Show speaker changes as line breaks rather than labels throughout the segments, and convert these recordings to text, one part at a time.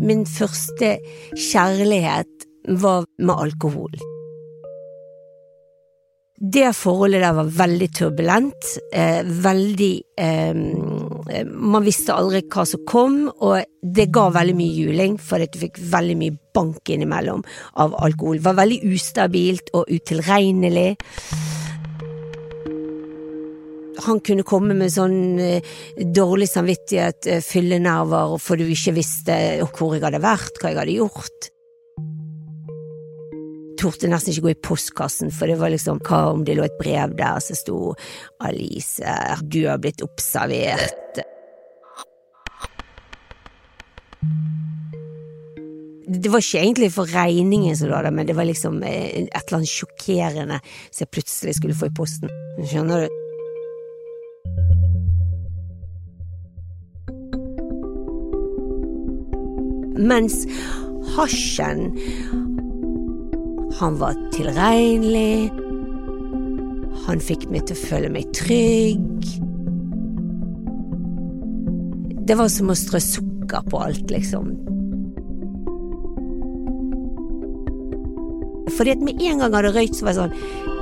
min første kjærlighet var med alkohol. Det forholdet der var veldig turbulent, eh, veldig eh, Man visste aldri hva som kom, og det ga veldig mye juling, for at du fikk veldig mye bank innimellom av alkohol. Det var veldig ustabilt og utilregnelig. Han kunne komme med sånn eh, dårlig samvittighet, eh, fyllenerver, for du ikke visste hvor jeg hadde vært, hva jeg hadde gjort torde nesten ikke gå i postkassen, for det var liksom hva om det lå et brev der som sto Alice, du har blitt observert. Det var ikke egentlig for regningen som lå der, men det var liksom et eller annet sjokkerende som jeg plutselig skulle få i posten. Skjønner du? Mens hasjen han var tilregnelig. Han fikk meg til å føle meg trygg. Det var som å strø sukker på alt, liksom. Fordi at med en gang jeg hadde røykt, så var jeg sånn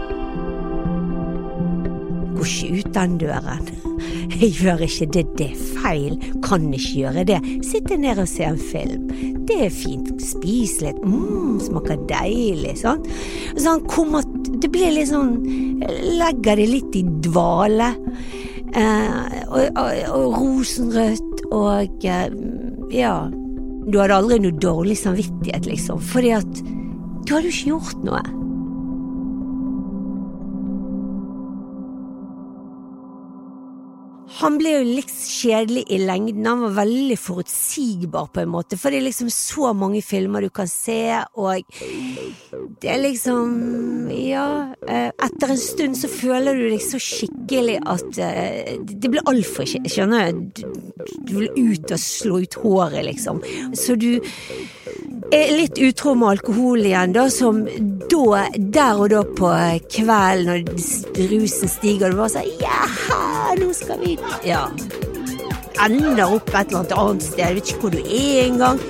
Går ikke ut den døren. Jeg gjør ikke det, det er feil, kan ikke gjøre det. Sitte ned og se en film. Det er fint. Spis litt, mm, smaker deilig. Sånn, kommer, det blir litt sånn Legger det litt i dvale. Eh, og, og, og, rosenrødt og eh, ja. Du hadde aldri noe dårlig samvittighet, liksom, fordi at du hadde jo ikke gjort noe. Han ble jo litt kjedelig i lengden, han var veldig forutsigbar på en måte, for det er liksom så mange filmer du kan se, og det er liksom Ja, eh, etter en stund så føler du deg så skikkelig at eh, det blir altfor Skjønner du? Du vil ut og slå ut håret, liksom. Så du litt utro med alkohol igjen, da, som da, der og da på kvelden når rusen stiger, du bare sier Ja, nå skal vi Ja. Ender opp et eller annet annet sted, jeg vet ikke hvor du er engang.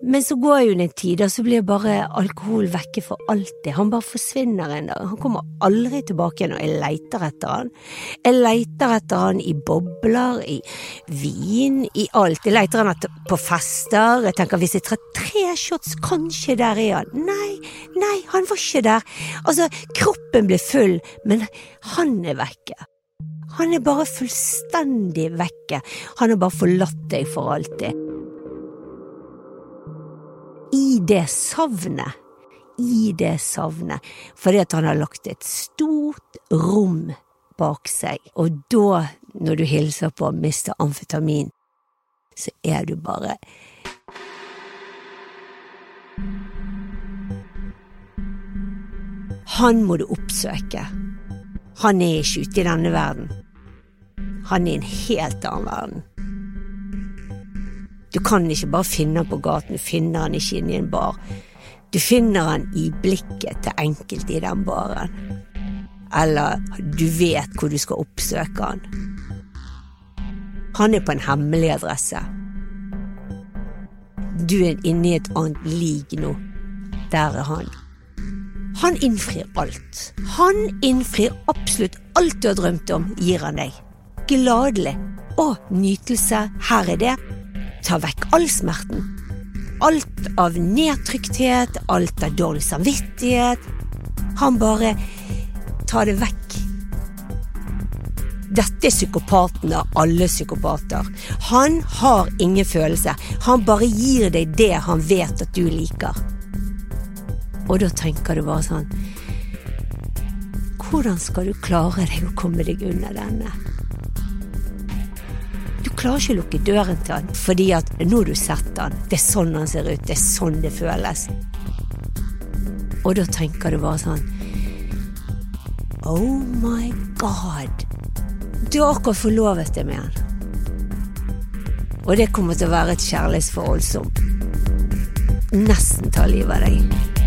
Men så går jo det en tid, og så blir bare alkohol vekke for alltid. Han bare forsvinner en dag. Han kommer aldri tilbake igjen, og jeg leter etter han. Jeg leter etter han i bobler, i vin, i alt. Jeg leter han etter på fester. Jeg tenker hvis jeg tar tre shots, kanskje der er han. Nei, nei, han var ikke der. Altså, kroppen blir full, men han er vekke. Han er bare fullstendig vekke. Han har bare forlatt deg for alltid i det savnet. I det savnet. Fordi at han har lagt et stort rom bak seg. Og da, når du hilser på Mr. Amfetamin, så er du bare Han må du oppsøke. Han er ikke ute i denne verden. Han er i en helt annen verden. Du kan ikke bare finne han på gaten, du finner han ikke inne i en bar. Du finner han i blikket til enkelte i den baren. Eller du vet hvor du skal oppsøke han. Han er på en hemmelig adresse. Du er inne i et annet lig nå. Der er han. Han innfrir alt. Han innfrir absolutt alt du har drømt om, gir han deg. Gladelig. Å, nytelse, her er det tar vekk all smerten. Alt av nedtrykthet, alt av dårlig samvittighet. Han bare tar det vekk. Dette er psykopaten av alle psykopater. Han har ingen følelse. Han bare gir deg det han vet at du liker. Og da tenker du bare sånn Hvordan skal du klare deg å komme deg unna denne? Klarer ikke å lukke døren til han, fordi at nå har du sett han, det er sånn han ser ut, det er sånn det føles. Og da tenker du bare sånn Oh my god. Du har akkurat forlovet deg med han. Og det kommer til å være et kjærlighetsforhold som nesten tar livet av deg.